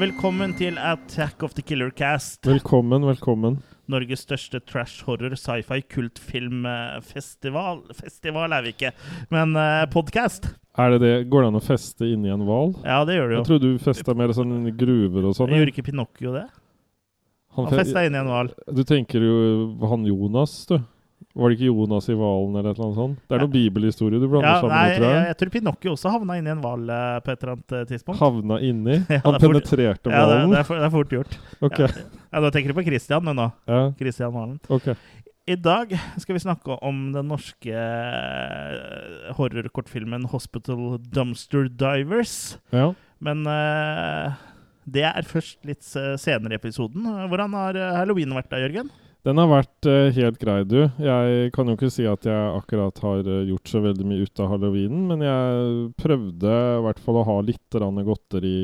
Velkommen til Attack of the Killer Cast. Velkommen, velkommen. Norges største trash horror sci-fi kultfilmfestival Festival er vi ikke, men uh, podkast. Er det det? Går det an å feste inni en hval? Ja, det gjør det jo. Jeg trodde du festa mer sånn gruver og sånn. Gjorde ikke Pinocchio det? Han, han festa inni en hval. Du tenker jo han Jonas, du. Var det ikke Jonas i hvalen eller noe sånt? Det er noen bibelhistorie du blander ja, sammen med, tror jeg. Jeg tror Pinocchio også havna inni en hval uh, på et eller annet uh, tidspunkt. Havna inni? ja, Han penetrerte hvalen? Ja, det, det, er for, det, er fort gjort. Ok. Ja, Da tenker du på Christian nå. Ja. Christian Valen. Okay. I dag skal vi snakke om den norske uh, horrorkortfilmen 'Hospital Dumpster Divers'. Ja. Men det er først litt senere i episoden. Hvordan har halloween vært da, Jørgen? Den har vært uh, helt grei, du. Jeg kan jo ikke si at jeg akkurat har uh, gjort så veldig mye ut av halloweenen, men jeg prøvde i hvert fall å ha litt godteri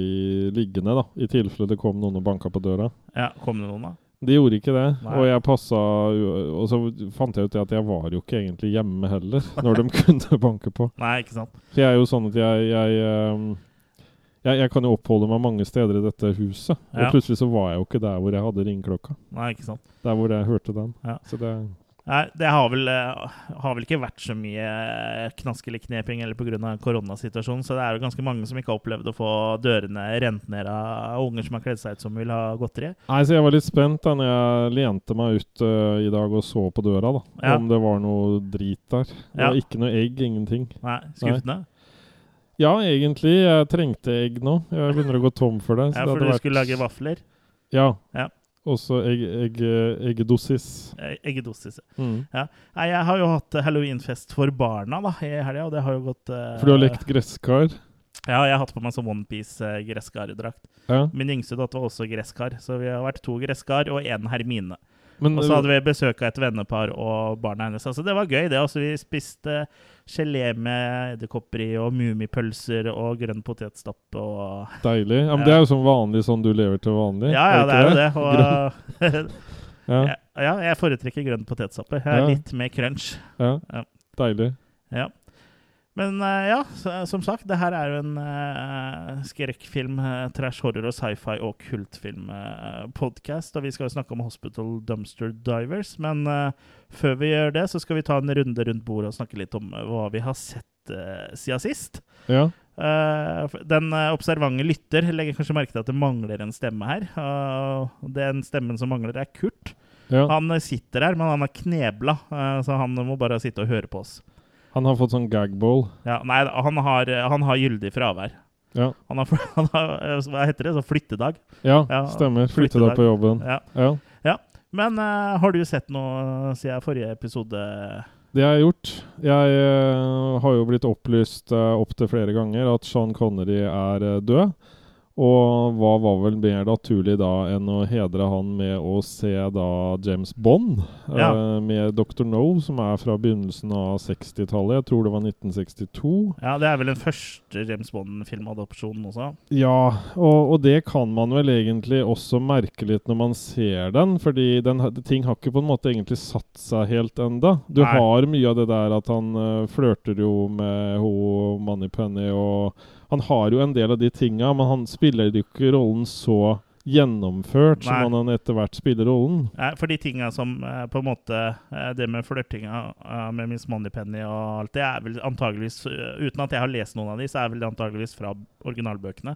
liggende, da. I tilfelle det kom noen og banka på døra. Ja, Kom det noen, da? De gjorde ikke det. Nei. Og jeg passa Og så fant jeg ut at jeg var jo ikke egentlig hjemme heller, når de kunne banke på. Nei, ikke sant. For jeg er jo sånn at jeg, jeg um, jeg, jeg, kan jo oppholde meg mange steder i dette huset. Ja. Og plutselig så var jeg jo ikke der hvor jeg hadde ringeklokka. Nei, ikke sant. Der hvor jeg hørte den. Ja. Så det Nei, det har vel, har vel, ikke vært så mye knask eller kneping eller pga. koronasituasjonen, så det er jo ganske mange som ikke har opplevd å få dørene rent ned av unger som har kledd seg ut som vil ha godteri. Nei, så Jeg var litt spent da når jeg lente meg ut uh, i dag og så på døra, da. Ja. Om det var noe drit der. Det Ja. var ikke noe egg, ingenting. Nei, skuffende. Ja, egentlig. Jeg trengte egg nå. Jeg begynner å gå tom for det. så Ja, det for hadde du skulle lage vafler. Ja. Ja. Også egg, egg, eggedosis. Eh, Eggedosis. Mm. Nei, jeg har jo hatt eh, halloweenfest for barna da, i helga, og det har jo gått uh... For du har lekt gresskar? Ja, jeg har hatt på meg sånn onepiece-gresskardrakt. Ja. Min yngste datter var også gresskar, så vi har vært to gresskar og én hermine. Men, Og så hadde vi besøk av et vennepar og barna hennes. Altså, det var gøy, det. Altså, vi spiste gelé med edderkopper i, og mummipølser og grønn potetstapp og Deilig. Ja, men Ja. Det er jo som vanlig sånn du lever til vanlig? Ja, ja, det er jo det. Og Ja, ja, jeg foretrekker grønn potetstappe. Jeg er litt mer crunch. ja. Ja. Deilig. Ja. Men eh, ja, så, som sagt, det her er jo en uh, skrekkfilm, eh, trash horror og sci-fi og kultfilm-podkast. og vi skal jo snakke om Hospital Dumpster Divers. Men uh, før vi gjør det, så skal vi ta en runde rundt bordet og snakke litt om eh, hva vi har sett uh, siden sist. Ja. Eh, den eh, observante lytter legger kanskje merke til at det mangler en stemme her. og den stemmen som mangler, er Kurt. ja. Han eh, sitter her, men han er knebla, eh, så han må bare sitte og høre på oss. Han har fått sånn gagball. Ja, nei, han har, han har gyldig fravær. Ja. Han har, han har Hva heter det? Så flyttedag. ja, Ja, stemmer. Flyttedag, flyttedag. på jobben. Ja. Ja. Men uh, har du sett noe siden forrige episode? Det jeg har gjort. Jeg uh, har jo blitt opplyst uh, opptil flere ganger at Sean Connery er uh, død. Og hva var vel mer naturlig da enn å hedre han med å se da James Bond eh, Ja. med Dr. No, som er fra begynnelsen av 60-tallet. Jeg tror det var 1962. Ja, Det er vel den første James Bond-filmadopsjonen også? Ja, og, og det kan man vel egentlig også merke litt når man ser den. Fordi den, ting har ikke på en måte egentlig satt seg helt enda. Du Nei. har mye av det der at han uh, flørter jo med ho Moneypenny, og han har jo en del av de tinga, men han spiller jo ikke rollen så gjennomført Nei. som han etter hvert spiller rollen. Nei, for de tinga som eh, på en måte eh, Det med flørtinga eh, med Miss Moneypenny og alt det, er vel antageligvis Uten at jeg har lest noen av de, så er vel det antageligvis fra originalbøkene.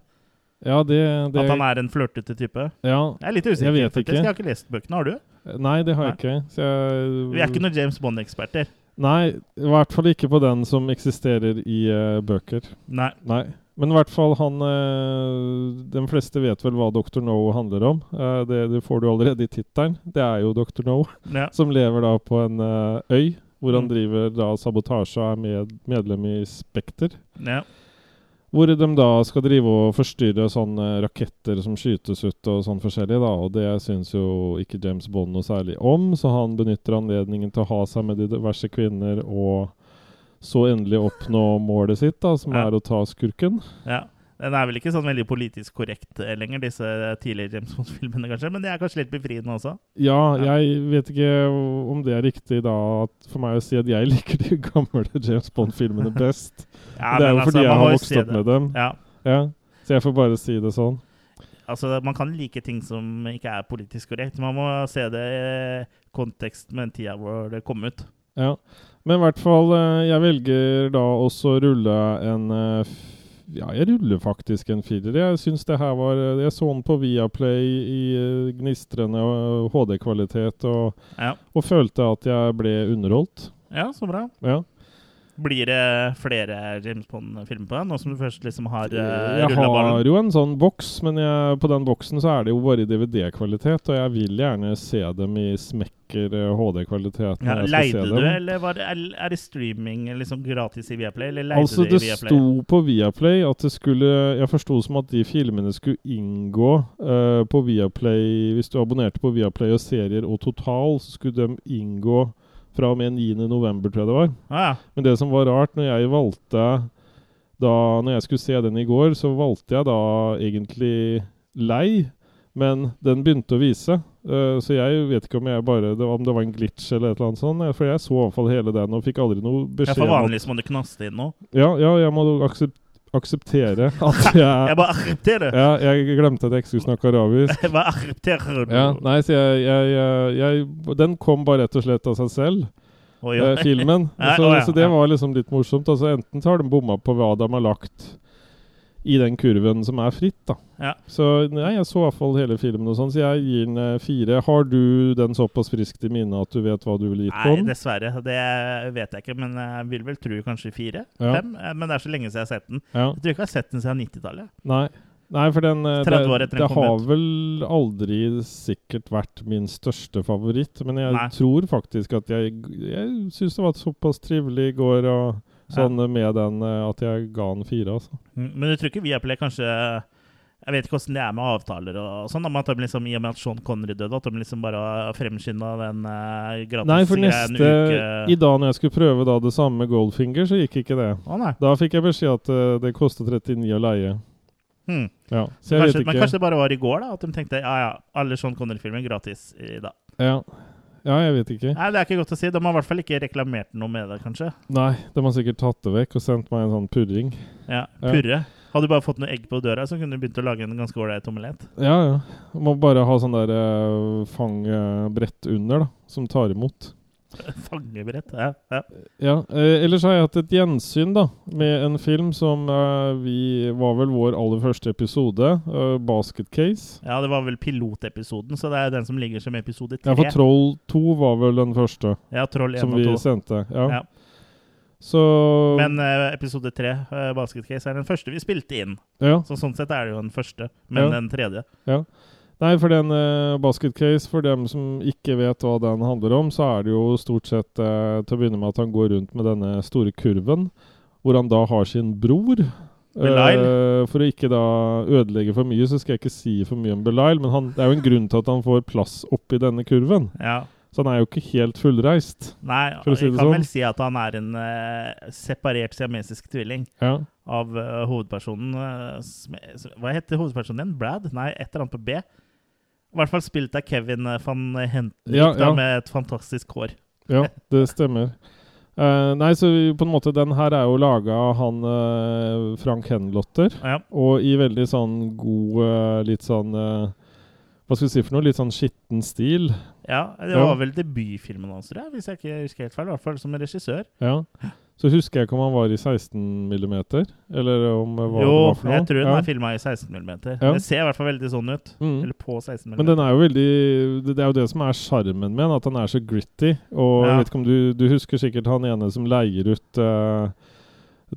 Ja, det, det At han er en flørtete type. Ja. Jeg er litt usikker, Jeg vet ikke. Jeg har ikke lest bøkene. Har du? Nei, det har Nei. jeg ikke. Så jeg, Vi er ikke noen James Bond-eksperter. Nei, i hvert fall ikke på den som eksisterer i uh, bøker. Nei. Nei. Men i hvert fall han uh, De fleste vet vel hva Dr. No handler om. Uh, det, det får du allerede i tittelen. Det er jo Dr. No, Ja. som lever da på en øy. Hvor han Mm. driver da sabotasje og er med, medlem i Spekter. ja. Hvor de da skal drive og forstyrre sånne raketter som skytes ut og sånn forskjellig. da, Og det syns jo ikke James Bond noe særlig om, så han benytter anledningen til å ha seg med de diverse kvinner og så endelig oppnå målet sitt, da, som Ja. er å ta skurken. ja. Den er vel ikke sånn veldig politisk korrekt eh, lenger, disse tidligere James Bond-filmene, kanskje. Men det er kanskje litt befriende også. Ja, jeg vet ikke om det er riktig da for meg å si at jeg liker de gamle James Bond-filmene best. Ja, det er jo altså, fordi jeg har vokst opp med dem. Ja. Ja, Så jeg får bare si det sånn. Altså, man kan like ting som ikke er politisk korrekt. Man må se det i kontekst med den tida hvor det kom ut. Ja. Men i hvert fall, eh, jeg velger da også å rulle en eh, Ja, jeg ruller faktisk en firer. Jeg syns det her var eh, Jeg så den på Viaplay i eh, gnistrende eh, HD-kvalitet og, Ja, og følte at jeg ble underholdt. ja så bra. Ja. Blir det flere James Bond-filmer på den? nå som du først liksom har uh, Jeg har jo en sånn boks, men jeg, på den boksen så er det jo bare DVD-kvalitet, og jeg vil gjerne se dem i smekker eh, HD-kvalitet. Ja, jeg skal leide du, eller var det, er, det streaming liksom gratis i Viaplay? Eller leide Altså, du det i Viaplay? sto på Viaplay at det skulle Jeg forsto som at de filmene skulle inngå uh, på Viaplay Hvis du abonnerte på Viaplay og serier og Total, så skulle de inngå fra og med 9. november, tror jeg det var. Ah, ja. Men det som var rart, når jeg valgte da Når jeg skulle se den i går, så valgte jeg da egentlig lei, men den begynte å vise. Uh, så jeg vet ikke om jeg bare det, Om det var en glitch eller et eller annet sånt. eh, For jeg så i hvert fall hele den og fikk aldri noe ja, beskjed for om at vanligvis må du knaste inn nå. ja, ja, jeg må aksep akseptere at jeg Jeg bare aksepterer! Ja, jeg glemte at jeg ikke skulle snakke arabisk. Jeg bare aksepterer Ja, nei, så jeg, jeg, jeg, Den kom bare rett og slett av seg selv, oh, eh, filmen. Så, så det var liksom litt morsomt. Altså Enten så har de bomma på hva de har lagt i den kurven som er fritt, da. Ja. Så nei, jeg så i hvert fall hele filmen og sånn, så jeg gir den eh, fire. Har du den såpass friskt i minne at du vet hva du ville gitt på den? Nei, dessverre. Det vet jeg ikke, men jeg vil vel tro kanskje fire? Ja. Fem? Eh, Men det er så lenge siden jeg har sett den. Ja. Jeg tror ikke jeg har sett den siden 90-tallet. Nei. Nei, for den eh, 30 år Det, det har ut. vel aldri sikkert vært min største favoritt, men jeg Nei. tror faktisk at jeg Jeg syns det var såpass trivelig i går, og sånn med den eh, at jeg ga den fire, altså. Mm, Men du tror ikke Viaplay kanskje Jeg vet ikke hvordan det er med avtaler og sånn, men at de liksom, i og med at Sean Connery døde, at de liksom bare fremskynda den uh, gratis Nei, for neste uke I dag når jeg skulle prøve da det samme med Goldfinger, så gikk ikke det. Å nei. Da fikk jeg beskjed at eh, det kosta 39 å leie. Hmm. Ja, Kanskje, men kanskje det bare var i går, da? At de tenkte ja ja, alle Sean Connery-filmer gratis i dag. Ja. Ja, jeg vet ikke. Nei, det er ikke godt å si. De har i hvert fall ikke reklamert noe med det, kanskje. Nei, de har sikkert tatt det vekk og sendt meg en sånn purring. Ja, Ja. Purre. Hadde du bare fått noe egg på døra, så kunne du begynt å lage en ganske ålreit omelett. Ja, ja. Må bare ha sånn der uh, fangebrett under, da, som tar imot. Fangebrett. Ja, ja. Ja, eh, ellers har jeg hatt et gjensyn da, med en film som eh, vi var vel vår aller første episode, eh, Basket Case. ja, det var vel pilotepisoden, så det er den som ligger som episode tre. Ja, for Troll 2 var vel den første Ja, Troll 1 som og vi sendte. Ja. Ja. Så Men eh, episode tre, uh, Basket Case, er den første vi spilte inn. ja. Så sånn sett er det jo den første, men Ja. den tredje. Nei, for den eh, Basket Case, for dem som ikke vet hva den handler om, så er det jo stort sett eh, til å begynne med at han går rundt med denne store kurven, hvor han da har sin bror. Eh, for å ikke da ødelegge for mye, så skal jeg ikke si for mye om Belial, men han, det er jo en grunn til at han får plass oppi denne kurven. Ja. Så han er jo ikke helt fullreist. Nei, For å si jeg kan sånn. vel si at han er en uh, separert siamesisk tvilling Ja. av uh, hovedpersonen som- Hva heter hovedpersonen din? Brad? Nei, et eller annet på B. I hvert fall spilt av Kevin eh, van Henrik Ja, ja. med et fantastisk hår. Ja, det stemmer. Uh, nei, så på en måte den her er jo laga av han uh, Frank Henlotter. Ja. Og i veldig sånn god uh, Litt sånn Hva skal vi si for noe? Litt sånn skitten stil. ja, det var vel debutfilmen hans, tror jeg, hvis jeg ikke husker helt feil. I hvert fall som regissør. Ja. Så husker jeg ikke om han var i 16 mm, eller om eh, hva jo, det var for noe. jeg tror den ja. er filma i 16 mm. Ja. Det ser i hvert fall veldig sånn ut. Mm. Eller på 16 mm. Men den er jo veldig Det er jo det som er sjarmen med den, at han er så gritty. Og Ja. jeg vet ikke om du, du husker sikkert han ene som leier ut eh,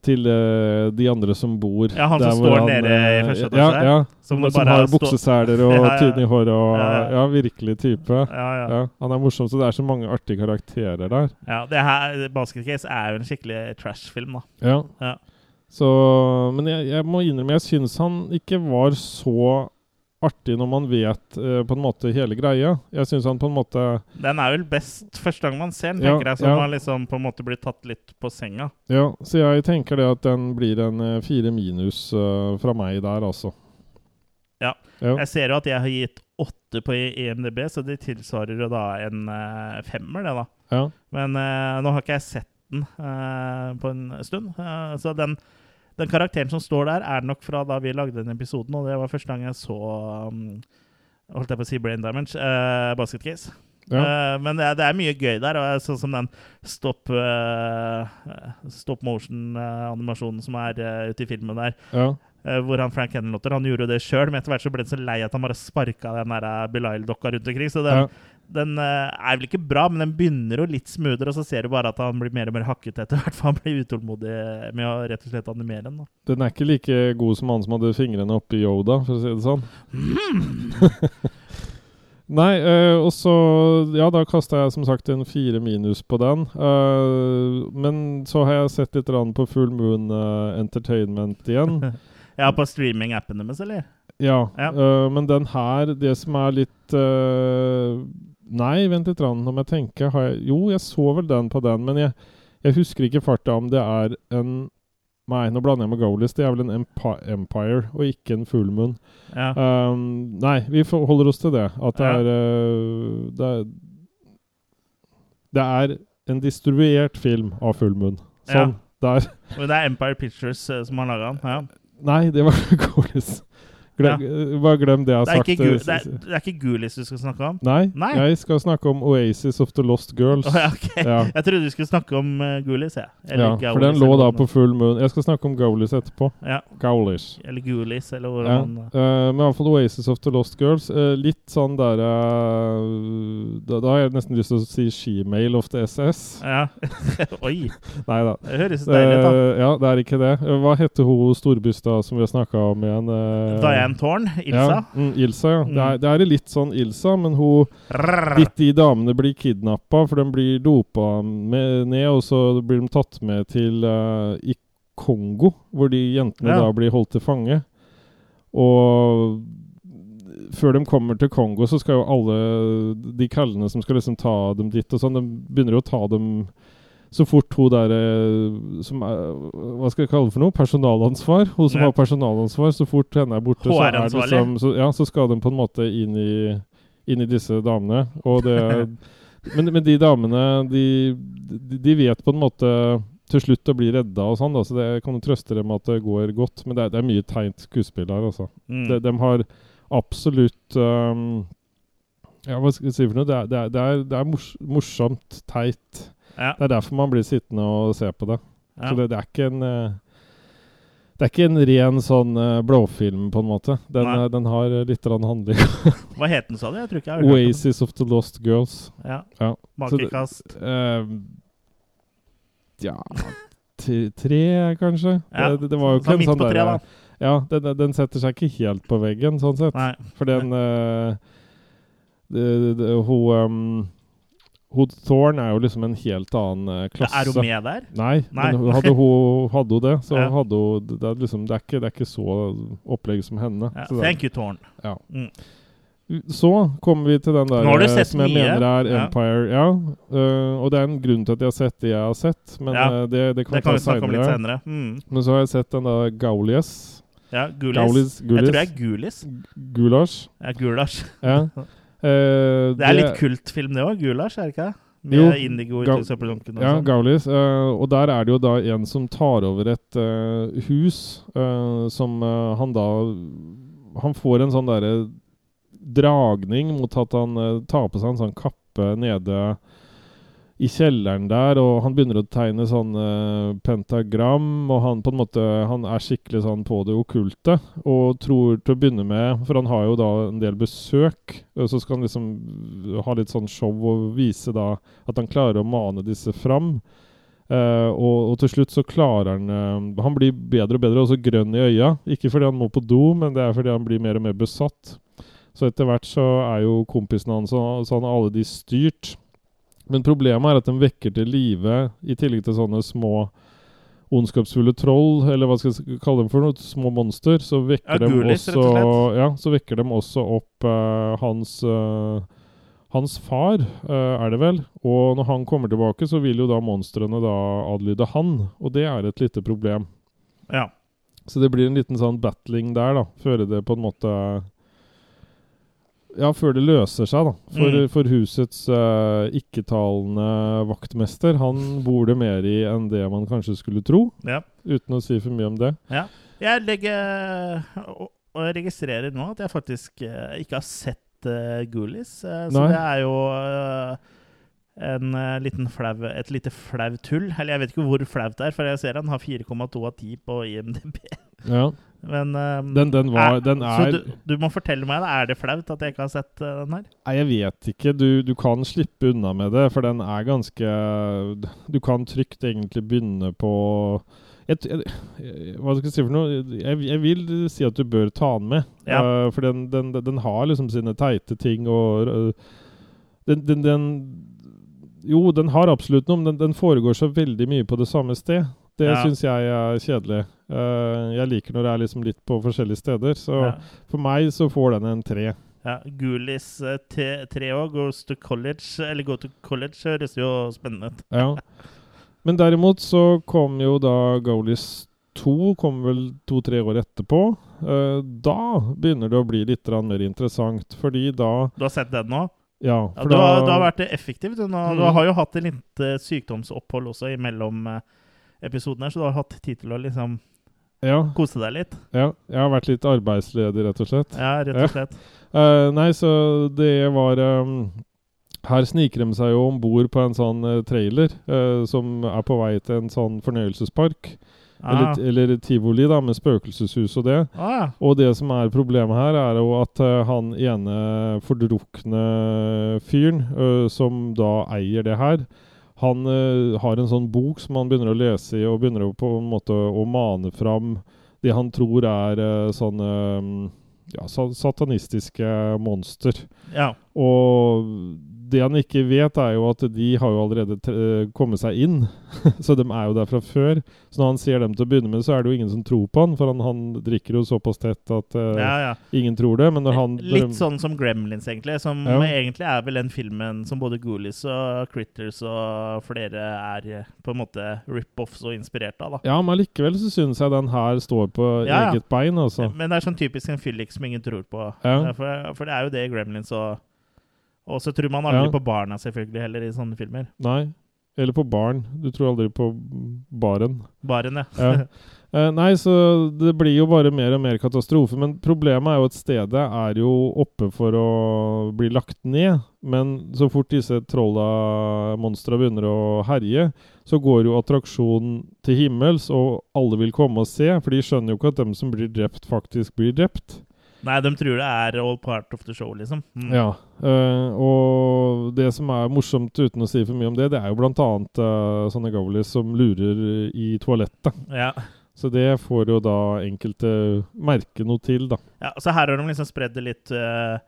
til uh, de andre som bor Ja, han som står nede i eh, første ja, etasje. ja, Som som, som har bukseseler og Ja, ja. tynn i håret og Ja, ja, ja. virkelig type. Ja, ja. Ja, han er morsom, så det er så mange artige karakterer der. ja det her, Basket Case er jo en skikkelig trash-film, da. Ja. Ja. Så, men jeg, jeg må innrømme, jeg syns han ikke var så artig når man vet uh, på en måte hele greia. Jeg syns han på en måte Den er vel best første gang man ser den, Ja, tenker jeg. Så ja. man liksom på en måte blir tatt litt på senga. Ja, så jeg tenker det at den blir en uh, fire minus uh, fra meg der, altså. Ja. ja. Jeg ser jo at jeg har gitt åtte på EMDB, så det tilsvarer jo da en femmer, det, da. ja. Men nå har ikke jeg sett den på en stund, så den Den karakteren som står der, er nok fra da vi lagde den episoden, og det var første gang jeg så um, Holdt jeg på å si Brain Damage. Uh, basket Case. Ja. Uh, men det er, det er mye gøy der, og sånn som den stop, uh, stop motion-animasjonen som er ute i filmen der. ja. Uh, hvor han Frank Henlotter han gjorde jo det sjøl, men etter hvert så ble han så lei at han bare sparka den Belial-dokka rundt omkring. Så den, ja. Den uh, er vel ikke bra, men den begynner jo litt smoothere, og så ser du bare at han blir mer og mer hakket etter hvert, for han blir utålmodig med å rett og slett animere den. da. Den er ikke like god som han som hadde fingrene oppi Yoda, for å si det sånn. Nei, øh, og så Ja, da kasta jeg som sagt en fire minus på den. Uh, men så har jeg sett litt på Full Moon uh, Entertainment igjen. Ja, på streaming-appen deres, eller? Ja, Ja. Uh, men den her, det som er litt Nei, vent litt, rann, om jeg tenker har jeg, Jo, jeg så vel den på den, men jeg, jeg husker ikke farta om det er en Nei, nå blander jeg med Goalies. Det er vel en Empire, og ikke en Fullmoon. Ja. Um, nei, vi holder oss til det. At det Ja. er øh, det, er det er en distribuert film av Fullmoon. Sånn. Ja. Der. Men det er Empire Pictures uh, som har laga den. Ja. Nei, det var Goalies. Glem, ja. Bare glem det jeg har Det, sagt. ikke, øh, det, er, det er ikke Gulis du skal snakke om? Nei, Nei. jeg skal snakke om Oasis of the Lost Girls. Oh, ja, ok. Ja. Jeg trodde du skulle snakke om uh, Gulis. jeg. Ja, for den lå da på full munn. Jeg skal snakke om Gaulis etterpå. Ja, Gaulis. eller Gulis, eller hvor Ja. man eh, men iallfall Oasis of the Lost Girls. Uh, litt sånn der uh, da, da har jeg nesten lyst til å si Shemale of the SS. Ja. Oi! Nei da. Det høres deilig ut, da. Eh, ja, det er ikke det. Eh, Hva heter hun storbysta som vi har snakka om igjen? Eh, Diane Thorne, Ilsa. Ja, mm, Ilsa, ja. Mm. Det, er, det er litt sånn Ilsa, men hun Litt de damene blir kidnappa, for de blir dopa med, ned, og så blir de tatt med til uh, i Kongo, hvor de jentene Ja. da blir holdt til fange. Og før de kommer til Kongo, så skal jo alle de kallene som skal liksom ta dem dit og sånn, de begynner jo å ta dem så fort hun der eh, som er, Hva skal jeg kalle det for noe? Personalansvar? Hun som Ja. har personalansvar. Så fort henne er borte, så, er liksom, så, ja, så skal de på en måte inn i, inn i disse damene. Det men, men de damene, de, de, de vet på en måte til slutt å bli redda og sånn, da, så det jeg kan trøste dem at det går godt. Men det er, det er mye teint skuespill her, altså. Mm. De, de har absolutt um, Ja, hva skal jeg si for noe? Det er, det er, er mors, morsomt teit. Ja. Det er derfor man blir sittende og se på det. Ja. Så det, det er ikke en eh, Det er ikke en ren sånn eh, blåfilm, på en måte. Den, eh, den har litt handling. Hva het den, sa du? Jeg tror ikke jeg har Oasis of the Lost Girls. Ja. Ja. Makekast. Eh, ja Tre, kanskje? Ja. Det, det var jo Så ikke en midt sånn på tre. Ja, den, den setter seg ikke helt på veggen, sånn sett. Nei. For den uh, Hun um, Thorn er jo liksom en helt annen eh, klasse. Er hun med der? Nei, Nei. men hadde hun, hadde hun det, så Ja. hadde hun det, er liksom, det, er ikke, det er ikke så opplegg som henne. Ja. Thank you, Thorn. Ja. Mm. så kommer vi til den der eh, som jeg mye. mener er Empire. Ja, Uh, og det er en grunn til at jeg har sett det jeg har sett, men eh, det, det kan Det kan vi snakke om litt senere. Mm. Men så har jeg sett den der Gaulies. Ja, Gulis. Gaulis, Jeg tror det er Gulis. Gulasj. Ja, gulasj. Ja. Eh, Det er litt kultfilm, det òg. Gulasj, er det ikke? det? Med Jo, Indigo Ga- Ja, sånn. Gaulis. Uh, og der er det jo da en som tar over et uh, hus uh, som han da Han får en sånn derre dragning mot at han tar på seg en sånn kappe nede i kjelleren der, og han begynner å tegne sånn eh, pentagram, og han på en måte Han er skikkelig sånn på det okkulte, og tror til å begynne med For han har jo da en del besøk, så skal han liksom ha litt sånn show og vise da at han klarer å mane disse fram. Uh, og, og til slutt så klarer han uh, Han blir bedre og bedre, også grønn i øya. Ikke fordi han må på do, men det er fordi han blir mer og mer besatt. Så etter hvert så er jo kompisene hans og sånn, alle de styrt. Men problemet er at de vekker til live, i tillegg til sånne små ondskapsfulle troll, eller hva skal jeg kalle dem for noe, små monster, så vekker, Ja, de, ghoulies, også, ja, så vekker dem også opp uh, hans uh, hans far, uh, er det vel. Og når han kommer tilbake, så vil jo da monstrene da adlyde han. Og det er et lite problem. Ja. Så det blir en liten sånn battling der, da. Før det på en måte ja, før det løser seg, da. For, Mm. for husets uh, ikke-talende vaktmester, han bor det mer i enn det man kanskje skulle tro. Ja. Uten å si for mye om det. Ja. Jeg legger og, og jeg registrerer nå at jeg faktisk uh, ikke har sett uh, Ghoulies. Uh, så Nei. det er jo en liten flau, et lite flaut hull. Eller jeg vet ikke hvor flaut det er, for jeg ser han har 4,2 av 10 på IMDb. Ja. Men um, Den, den var er- Den Så er du, du må fortelle meg, da. Er det flaut at jeg ikke har sett uh, den her? Nei, jeg vet ikke. Du, du kan slippe unna med det, for den er ganske Du kan trygt egentlig begynne på jeg, jeg, jeg- Hva skal jeg si for noe? Jeg, vil si at du bør ta den med. Ja. Uh, for den, den, den har liksom sine teite ting og uh, den, den, den Jo, den har absolutt noe, men den, den foregår så veldig mye på det samme sted. Det Ja. syns jeg er kjedelig. Eh, jeg liker når det er liksom litt på forskjellige steder. Så Ja. for meg så får den en tre. Ja, Gulis uh, tre år, goes to college, eller go to college, høres jo spennende ut. Ja. Men derimot så kom jo da Goalies 2, kom vel to-tre år etterpå. Uh, da begynner det å bli litt mer interessant, fordi da Du har sett den nå? Ja, Ja, for da har, da du har vært effektiv. Du, nå, Mm. du har jo hatt et lite sykdomsopphold også imellom uh, episodene, så du har hatt tid til å liksom ja, kose deg litt. ja, jeg har vært litt arbeidsledig, rett og slett. Ja, rett og slett. Uh, nei, så det var um, Her sniker de seg jo om bord på en sånn eh, trailer eh, som er på vei til en sånn fornøyelsespark. Ah. Eller, eller tivoli, da, med spøkelseshus og det. Ah. Og det som er problemet her, er jo at eh, han ene fordrukne fyren, eh, som da eier det her, han uh, har en sånn bok som han begynner å lese i, og begynner på en måte å mane fram det han tror er uh, sånne ja, satanistiske monster. ja. Og det han ikke vet, er jo at de har jo allerede kommet seg inn. så de er jo der fra før. Så når han ser dem til å begynne med, så er det jo ingen som tror på han. For han, han drikker jo såpass tett at uh, ja, ja. ingen tror det. Men når han Litt sånn som Gremlins, egentlig. Som Ja. egentlig er vel den filmen som både Goolies og Critters og flere er eh, på en måte rip-offs og inspirert av. da. Ja, men likevel så syns jeg den her står på eget bein, altså. Men det er sånn typisk en fyllik som ingen tror på. For, for det er jo det Gremlins og Og så tror man aldri Ja. på barna, selvfølgelig, heller, i sånne filmer. Nei. Eller på barn. Du tror aldri på baren. Baren, ja. Ja. Eh, nei, så det blir jo bare mer og mer katastrofe. Men problemet er jo at stedet er jo oppe for å bli lagt ned. Men så fort disse trolla monstra begynner å herje, så går jo attraksjonen til himmels, og alle vil komme og se. For de skjønner jo ikke at dem som blir drept, faktisk blir drept. Nei, de tror det er all part of the show, liksom. Mm. Ja, Uh, og det som er morsomt, uten å si for mye om det, det er jo blant annet uh, sånne goalies som lurer i toalettet. Ja. Så det får jo da enkelte merke noe til, da. ja. Så her har de liksom spredd det litt uh,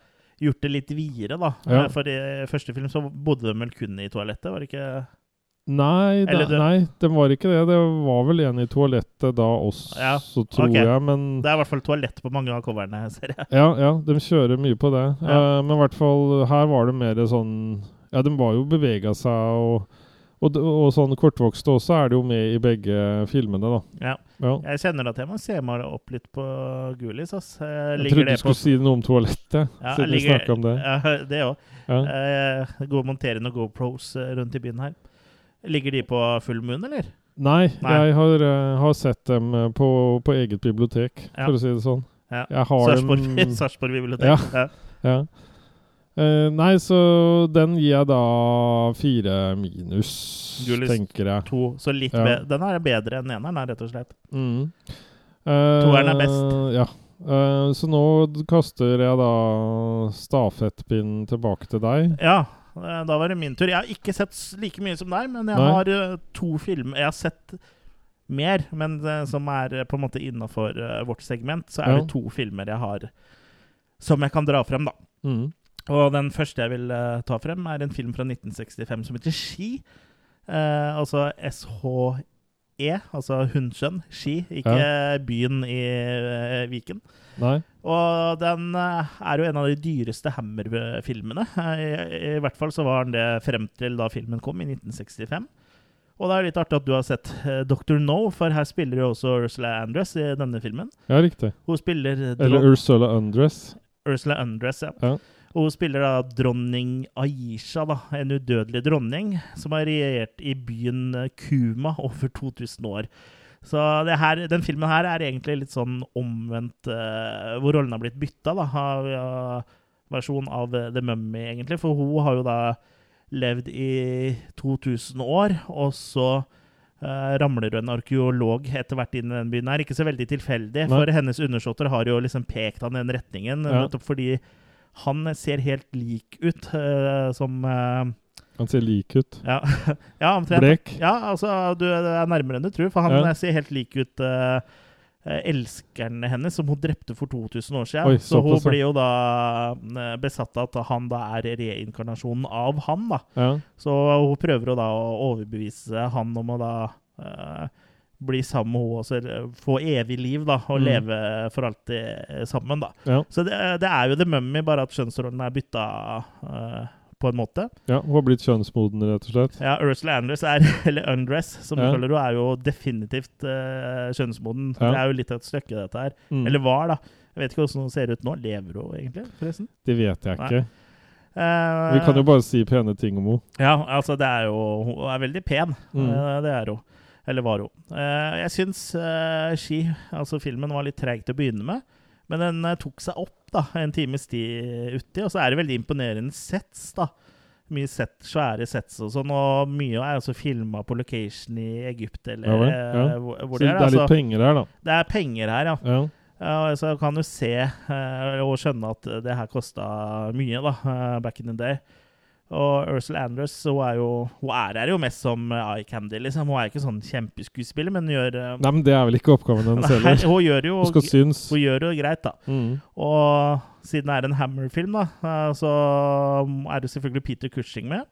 Gjort det litt videre, da. Ja. Eh, For i første film så bodde de vel kun i toalettet, var det ikke Nei, Eller det- nei, det var ikke det. Det var vel en i toalettet da også, Ja, tror okay. jeg, men Det er i hvert fall toalett på mange av coverne, ser jeg. Ja, ja, de kjører mye på det. Ja. Uh, men i hvert fall her var det mer sånn Ja, de var jo bevega seg, og, og, og sånn kortvokste også er det jo med i begge filmene, da. Ja. Ja. Jeg kjenner at jeg må se meg opp litt på Gulis, ass. Eh, Jeg trodde du skulle si noe om toalettet, Ja, siden vi ligger- snakka om det. Ja, det òg. Ja. Uh, gå og GoPros eh, rundt i byen her. Ligger de på full munn, eller? Nei, Nei. jeg har, uh, har sett dem eh, på, på eget bibliotek, Ja. for å si det sånn. Ja. Sarpsborg bibliotek. Ja. Ja. Uh, nei, så den gir jeg da fire minus, Julius, tenker jeg. To, så litt Ja. Den her er bedre enn eneren, er rett og slett. Mm. Uh, Toeren er best. Ja. Uh, så nå kaster jeg da stafettpinnen tilbake til deg. Ja, da var det min tur. Jeg har ikke sett like mye som deg, men jeg Nei. har eh, to filmer Jeg har sett mer, men eh, som er eh, på en måte innafor vårt segment, så er det to filmer jeg har som jeg kan dra frem, da. Mm. Og den første jeg vil eh, ta frem, er en film fra 1965 som heter Ski. Eh, altså SHE, altså Hundsjøen. Ski, ikke byen i uh, Viken. Nei. Og den eh, er jo en av de dyreste Hammer-filmene. Eh, I, I hvert fall så var den det frem til da filmen kom, i 1965. Og det er litt artig at du har sett Dr. No, for her spiller jo også Ursula Andress i denne filmen. Ja, riktig. Hun spiller Eller Ursula Undress. Ursula Andress, ja. Ja. Og hun spiller da dronning Aisha, da, en udødelig dronning, som har regjert i byen Kuma over 2000 år. Så det her, den filmen her er egentlig litt sånn omvendt, uh, hvor rollen har blitt bytta, da, av uh, versjon av The Mummy, egentlig. For hun har jo da levd i 2000 år, og så uh, ramler en arkeolog etter hvert inn i den byen her. Ikke så veldig tilfeldig, for hennes undersåtter har jo liksom pekt han i den retningen, ja. fordi han ser helt lik ut som han ser lik ut. Ja, ja omtrent. Blek. Ja, altså, du er nærmere enn du tror, for han ja. ser helt lik ut uh, elskeren hennes, som hun drepte for 2000 år siden. Oi, så, så hun blir jo da besatt av at han da er reinkarnasjonen av han. da. Ja. Så hun prøver jo da å overbevise han om å da uh, bli sammen med henne og få evig liv da, og mm. leve for alltid sammen. da. Ja. Så det, det, er jo The Mummy, bare at kjønnsrollen er bytta. Uh, på en måte. Ja, Hun har blitt kjønnsmoden, rett og slett. Ja, Ursula Andress, er, eller Undress, som ja. du kaller henne, er jo definitivt uh, kjønnsmoden. Ja. Det er jo litt av et stykke, dette her. Mm. Eller var, da. Jeg vet ikke hvordan hun ser ut nå. Lever hun egentlig, forresten? Det vet jeg ikke. Uh, Vi kan jo bare si pene ting om henne. Ja, altså, det er jo Hun er veldig pen. Mm. Uh, det er hun. Eller var hun. Uh, jeg syns Ski, altså filmen, var litt treig til å begynne med. Men den tok seg opp da, en times tid uti. Og så er det veldig imponerende sets. da. Mye set, svære sets og sånn, og mye er også filma på location i Egypt eller ja, ja. Eh, hvor, det, er, det er litt altså, penger her, da? Det er penger her, ja. ja. Uh, så kan du se uh, og skjønne at det her kosta mye, da, uh, back in the day. Og Ursula Andress hun er jo Hun er her jo mest som eye candy, liksom. Hun er ikke sånn kjempeskuespiller, men hun gjør uh, Nei, men det er vel ikke oppgaven hennes heller? Hun gjør jo Hun skal synes. Hun gjør jo greit, da. Mm. Og siden det er en Hammer-film, da, uh, så er det selvfølgelig Peter Cushing med.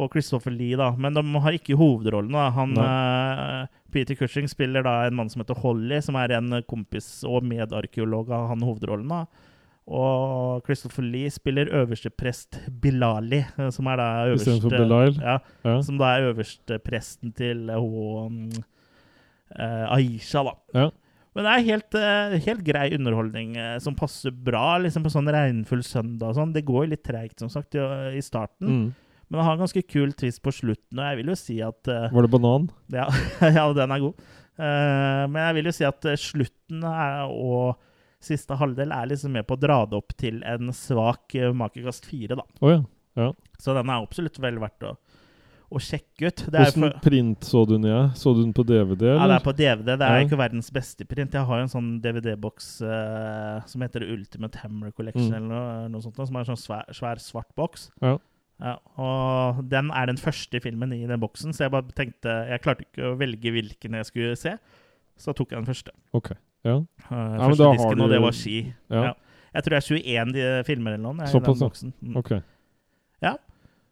Og Christopher Lee, da. Men de har ikke hovedrollen. da. Han, uh, Peter Cushing spiller da en mann som heter Holly, som er en kompis og medarkeolog av han hovedrollen. da. Og Christopher Lee spiller øversteprest Bilali, eh, som er da øverste ja, ja. Som da er øverstepresten til hun uh, Aisha, da. Ja. Men det er helt, uh, helt grei underholdning uh, som passer bra liksom på sånn regnfull søndag. Sånn. Det går litt treigt, som sagt, i, i starten. Mm. Men det har en ganske kul twist på slutten, og jeg vil jo si at Var det banan? Ja, ja den er god. men jeg vil jo si at slutten er og siste halvdel er liksom med på å dra det opp til en svak uh, makekast fire, da. Oh, ja. Ja. Så den er absolutt vel verdt å, å sjekke ut. Hvordan print så du den i? Så du den på DVD? Eller? Ja, det er på DVD. Det er ja. ikke verdens beste print. Jeg har jo en sånn DVD-boks uh, som heter Ultimate Hammer Collection, mm. eller noe, noe, sånt, som er en sånn svær, svær svart boks. Ja. Ja, og den er den første filmen i den boksen, så jeg bare tenkte Jeg klarte ikke å velge hvilken jeg skulle se, så tok jeg den første. Okay. Ja. Uh, ja, første disken, du... og det var ski. Ja. Ja. Jeg tror det er 21 de filmer eller noe. Såpass, mm. okay. Ja.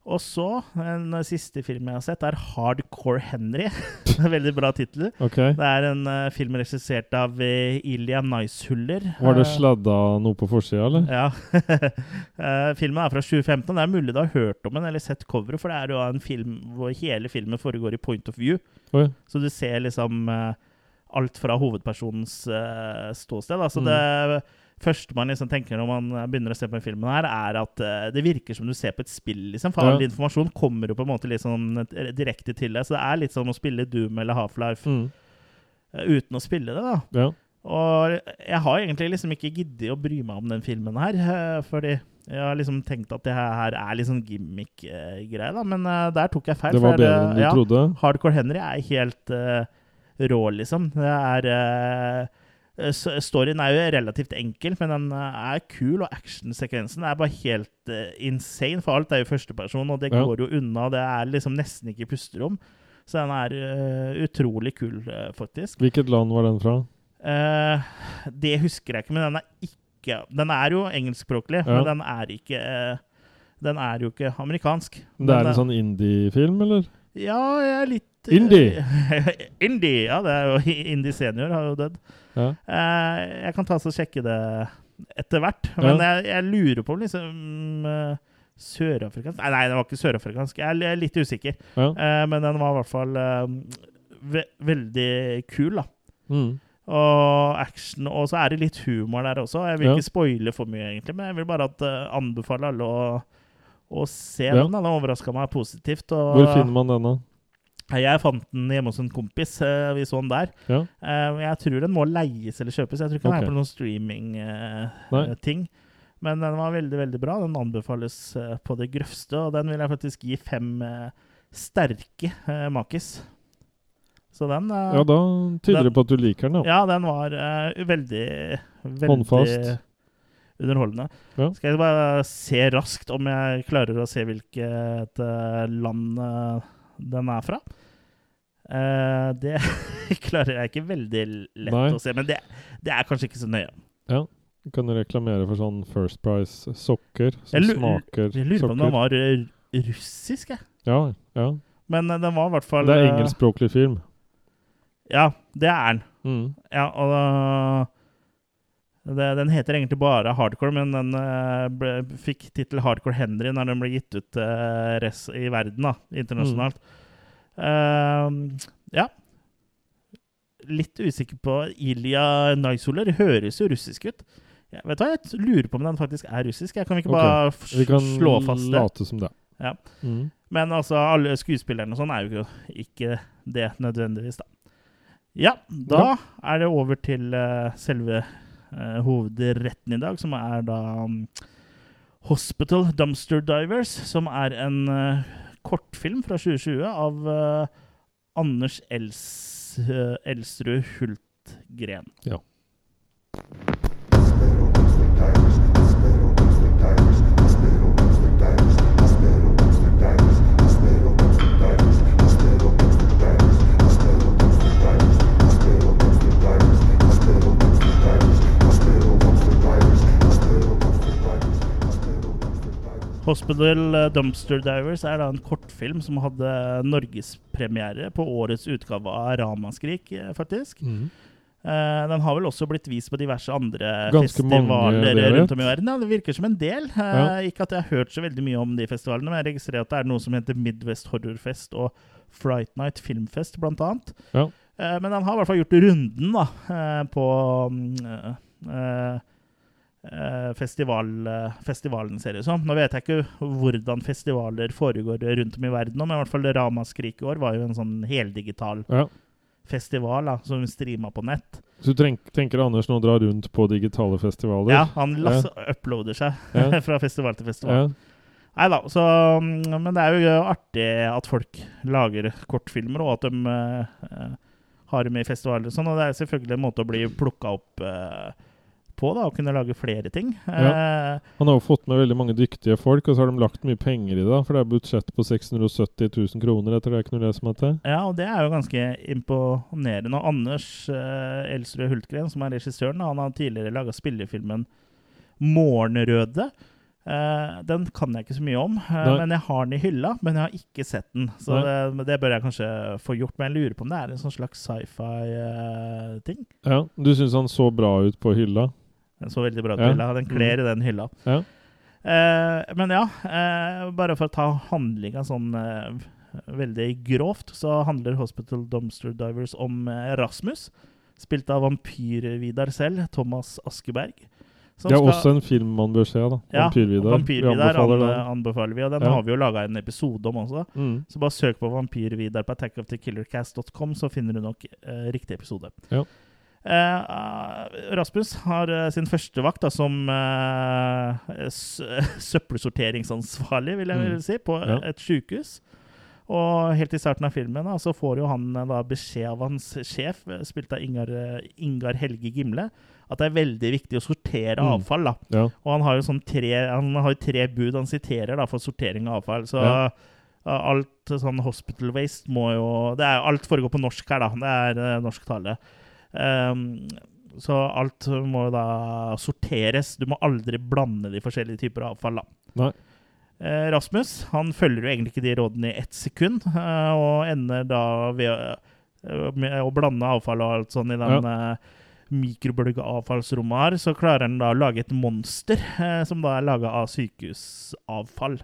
Og så, en siste film jeg har sett, er Hardcore Henry. Veldig bra tittel. Okay. Det er en uh, film regissert av uh, Ilja Nicehuller. Var det sladda noe på forsida, eller? Ja. uh, filmen er fra 2015. Det er mulig du har hørt om den eller sett coveret, for det er jo en film hvor hele filmen foregår i point of view. Oh, Så du ser liksom uh, alt fra hovedpersonens uh, ståsted. Altså mm. Det første man liksom tenker når man begynner å se på filmen, her, er at uh, det virker som du ser på et spill. Liksom, for ja. all informasjon kommer jo på en måte sånn direkte til deg. Så det er litt som å spille Doom eller Half-Life mm. uh, uten å spille det. da. Ja. Og jeg har egentlig liksom ikke giddet å bry meg om den filmen her, fordi jeg har liksom tenkt at det her er litt sånn gimmick-greie, da. Men der tok jeg feil. Det var bedre enn du ja, trodde? Hardcore Henry er helt rå, liksom. Det er uh, Storyen er jo relativt enkel, men den eh, er kul, og actionsekvensen er bare helt uh, insane. For alt er jo førsteperson, og det ja. går jo unna. Det er liksom nesten ikke pusterom. Så den er uh, utrolig kul, faktisk. Hvilket land var den fra? det husker jeg ikke, men den er ikke Den er jo engelskspråklig, ja. men den er ikke Den er jo ikke amerikansk. Det er en sånn indie-film, eller? Ja, jeg er litt Indie! Indie, Ja, det er jo Indie senior har jo dødd. Ja. Uh, jeg kan ta og sjekke det etter hvert. Men ja. jeg, jeg, lurer på om liksom uh, Sørafrikansk nei, nei, det var ikke sørafrikansk. Jeg er litt usikker. Ja. Uh, men den var i hvert fall ve veldig kul, da. Mm. Og action, og så er det litt humor der også. Jeg vil ikke spoile for mye, egentlig, men jeg vil bare at, uh, anbefale alle å, å se Ja. den. Den overraska meg positivt. Hvor finner man den, Nei, Jeg fant den hjemme hos en kompis. eh, Vi så den der. Ja. Eh, Jeg tror den må leies eller kjøpes. Jeg tror ikke den okay. er på noen streaming-ting. Men den var veldig veldig bra. Den anbefales eh, på det grøvste, og den vil jeg faktisk gi fem eh, sterke eh, makis. Så den eh, Ja, da tyder det på at du liker den, da. ja, den var eh, veldig Veldig Håndfast. underholdende. Ja. Skal jeg bare se raskt om jeg klarer å se hvilket eh, land eh, den er fra? Uh, det klarer jeg ikke veldig lett Nei. å se, men det, det er kanskje ikke så nøye. Du kan reklamere for sånn First Price sokker som Jeg sokker. smaker Jeg lurer på om den var eh, russisk, jeg. Ja, ja. Men eh, den var i hvert fall Det er engelskspråklig film. Ja, det er den. Mm. Ja, og da det, Den heter egentlig bare Hardcore, men den eh, ble, fikk tittel Hardcore Henry når den ble gitt ut uh, res i verden, da, internasjonalt. Eh, ja. Litt usikker på Ilja Naisoler. Høres jo russisk ut. Ja, vet du hva, Jeg lurer på om den faktisk er russisk. Jeg kan vi ikke bare okay. Vi kan slå fast det? late som det. Ja. Mm. Men altså, alle skuespillerne og sånn er jo ikke det nødvendigvis, da. Ja, da er det over til uh, selve eh, hovedretten i dag, som er da um, Hospital Dumpster Divers, som er en eh, kortfilm fra 2020 av eh, Anders Els, eh, Elsrud Hultgren. Hospital eh, Dumpster Divers er da en kortfilm som hadde norgespremiere på årets utgave av Ramaskrik, eh, faktisk. Mm. Uh, den har vel også blitt vist på diverse andre Ganske festivaler rundt om i verden. Ja, det virker som en del. Ja. Ikke at jeg har hørt så veldig mye om de festivalene, men jeg registrerer at det er noe som heter Midwest Horrorfest og Fright Night Filmfest, blant annet. Ja. Uh, men den har i hvert fall gjort runden da, på mm, festival, eh, festivalen, ser det ut som. Nå vet jeg ikke hvordan festivaler foregår rundt om i verden, men i hvert fall Ramaskrik i år var jo en sånn heldigital Ja. festival da, som streama på nett. Så du tenk, tenker Anders nå drar rundt på digitale festivaler? Ja, han ja. uploader seg Ja. fra festival til festival. Ja. Nei da, så mm, Men det er jo artig at folk lager kortfilmer, og at de eh, eh, har dem i festivaler og sånn. Og det er selvfølgelig en måte å bli plukka opp eh, på, da, å kunne lage flere ting. Ja. Han har jo fått med veldig mange dyktige folk, og så har de lagt mye penger i det. da, For det er budsjett på 670 000 kroner, etter det jeg kunne lese meg til. ja, og det er jo ganske imponerende. Og Anders eh, Elsrud Hultgren, som er regissøren, han har tidligere laga spillefilmen 'Morgenrøde'. Uh, den kan jeg ikke så mye om, uh, men jeg har den i hylla. Men jeg har ikke sett den, så det, det bør jeg kanskje få gjort. Men jeg lurer på om det er en sånn slags sci-fi-ting. Ja, Du syns han så bra ut på hylla? Den så veldig bra ut Ja. Den kler i den hylla. Ja. Eh, men ja, eh, bare for å ta handlinga sånn eh, veldig grovt, så handler Hospital Dumpster Divers om eh, Rasmus, spilt av vampyr-Vidar selv, Thomas Askeberg. Det er skal- også en film man bør se. da. ja, Vampyr-Vidar. Vi Vampyr-Vidar anbefaler an, anbefaler vi, og den Ja. har vi jo laga en episode om også. Mm. Så bare søk på Vampyr-Vidar på attackofthekillercast.com, så finner du nok eh, riktig episode. Ja. Eh, Rasmus har eh, sin første vakt da, som eh, søppelsorteringsansvarlig, vil jeg Mm. vel si, på Ja. et sykehus. Og helt i starten av filmen da, så får jo han da beskjed av hans sjef, spilt av Ingar, Ingar Helge Gimle, at det er veldig viktig å sortere Mm. avfall. da. Ja. Og han har jo sånn tre, han har jo tre bud han siterer da, for sortering av avfall. Så Ja. alt sånn hospital waste må jo det er, Alt foregår på norsk her, da. Det er norsk tale. Um, så alt må jo da sorteres. Du må aldri blande de forskjellige typer avfall, da. Nei. Eh, Rasmus han følger jo egentlig ikke de rådene i ett sekund, eh, og ender da ved eh, å blande avfall og alt sånn i den eh, mikrobølgeavfallsrommet her, så klarer han da å lage et monster eh, som da er laga av sykehusavfall.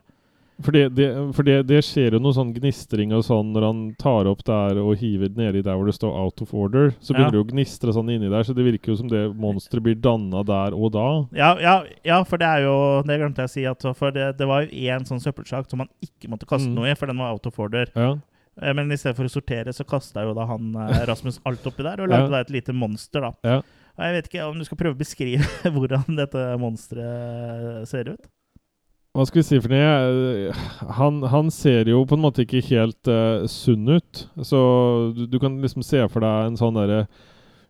For, det, det, for det, det skjer jo noe sånn gnistring og sånn når han tar opp der og hiver nedi der hvor det står 'out of order'. Så Ja. begynner det å gnistre sånn inni der, så det virker jo som det monsteret blir danna der og da. Ja, ja, ja, for det er jo Det glemte jeg å si. At, for det, det var jo én sånn søppelsak som man ikke måtte kaste Mm. noe i, for den var out of order. Ja. Eh, Men i stedet for å sortere, så kasta jo da han eh, Rasmus alt oppi der, og Ja. lagde da et lite monster, da. Ja. Og jeg vet ikke om du skal prøve å beskrive hvordan dette monsteret ser ut? Hva skal vi si for noe? Han, han ser jo på en måte ikke helt uh, sunn ut. Så du, du kan liksom se for deg en sånn derre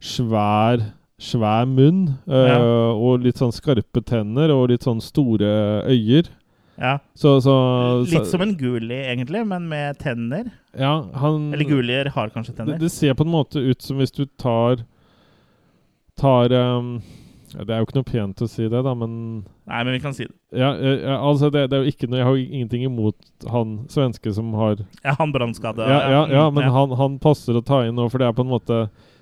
svær Svær munn eh, Ja. og litt sånn skarpe tenner og litt sånn store øyer. Ja. Så, så, Litt som en guli, egentlig, men med tenner. Ja, han Eller gulier har kanskje tenner. det ser på en måte ut som hvis du tar Tar ja, Det er jo ikke noe pent å si det, da, men Nei, men vi kan si det. ja, ja, altså det, det er jo ikke noe Jeg har jo ingenting imot han svenske som har Ja, han brannskadde. Ja, ja, ja men ja. Han, han passer å ta inn nå, for det er på en måte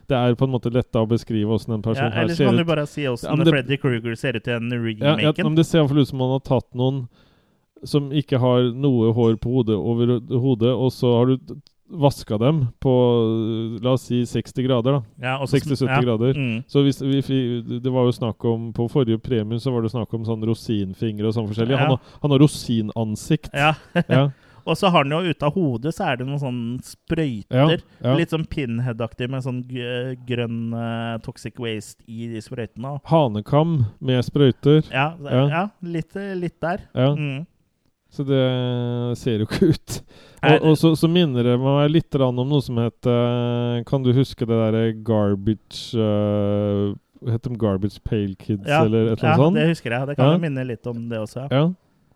Det er på en måte letta å beskrive åssen en Ja, person her Eller så kan du bare si Ja, åssen ja, Freddy Kruger ser ut i den Ja, ja, men det ser iallfall ut som han har tatt noen som ikke har noe hår på hodet over hodet, og så har du vaska dem på la oss si 60 grader, da. Ja, 60-70 ja. grader. Mm. Så hvis vi, det var jo snakk om På forrige premie så var det snakk om sånn rosinfingre og sånn forskjellig. Ja. Han, han har rosinansikt. Ja. Ja, Og så har han jo ute av hodet så er det noen sånne sprøyter. ja. Litt sånn pinhead-aktig med sånn grønn uh, toxic waste i de sprøytene. Hanekam med sprøyter. Ja, Ja. ja litt, litt der. Ja, Mm. Så det ser jo ikke ut. Og, og så, så minner det meg litt om noe som heter Kan du huske det derre Garbage uh, Het de Garbage Pale Kids, Ja, eller et eller ja, annet det husker jeg. Det kan Ja. jo minne litt om det også. Ja.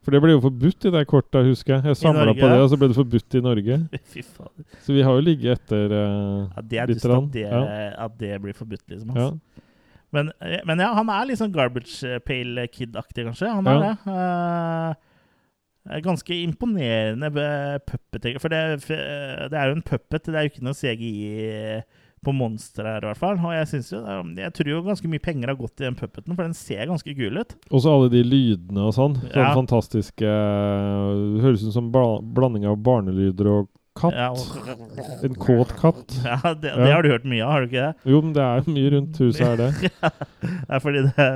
For det ble jo forbudt i det kortet, husker jeg. Jeg samla på det, og så ble det forbudt i Norge. Fy faen. Så vi har jo ligget etter uh, Ja, det er dust at det, at det blir forbudt, liksom. Ja. Altså. Men, eh, men ja, han er litt sånn garbage pale kid-aktig, kanskje. Han Ja. er det. Eh, er ganske imponerende puppet. For det, det er jo en puppet, det er jo ikke noe CGI på monsteret her, i hvert fall. Og jeg synes jo, eh, jeg tror jo ganske mye penger har gått i den puppeten, for den ser ganske kul ut. Og så alle de lydene og sånn. Sånn Ja. fantastiske høres ut som bla blanding av barnelyder og katt. Ja, En kåt katt. ja det, det har du hørt mye av, har du ikke det? Jo, men det er mye rundt huset, er det. Det er fordi det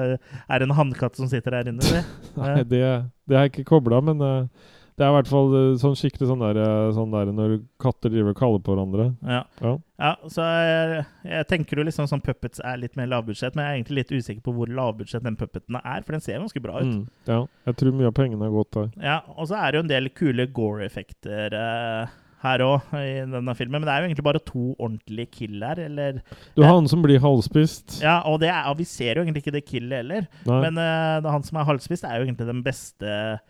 er en hannkatt som sitter her inne. Det. Nei, det, det er ikke kobla, men uh, det er i hvert fall eh, sånn skikkelig sånn der, eh, sånn der når katter driver og kaller på hverandre. Ja. Ja. Ja, så jeg, jeg tenker jo liksom sånn puppets er litt mer lavbudsjett, men jeg er egentlig litt usikker på hvor lavbudsjett den puppeten er, for den ser ganske bra ut. Mm, ja. Jeg tror mye av pengene har gått der. Ja, Og så er det jo en del kule gore-effekter eh, her òg i denne filmen, men det er jo egentlig bare to ordentlige kill her, eller Du har Ja. han som blir halvspist. Ja, og, det er, og vi ser jo egentlig ikke det killet heller, Nei. men uh, det, han som er halvspist, er jo egentlig den beste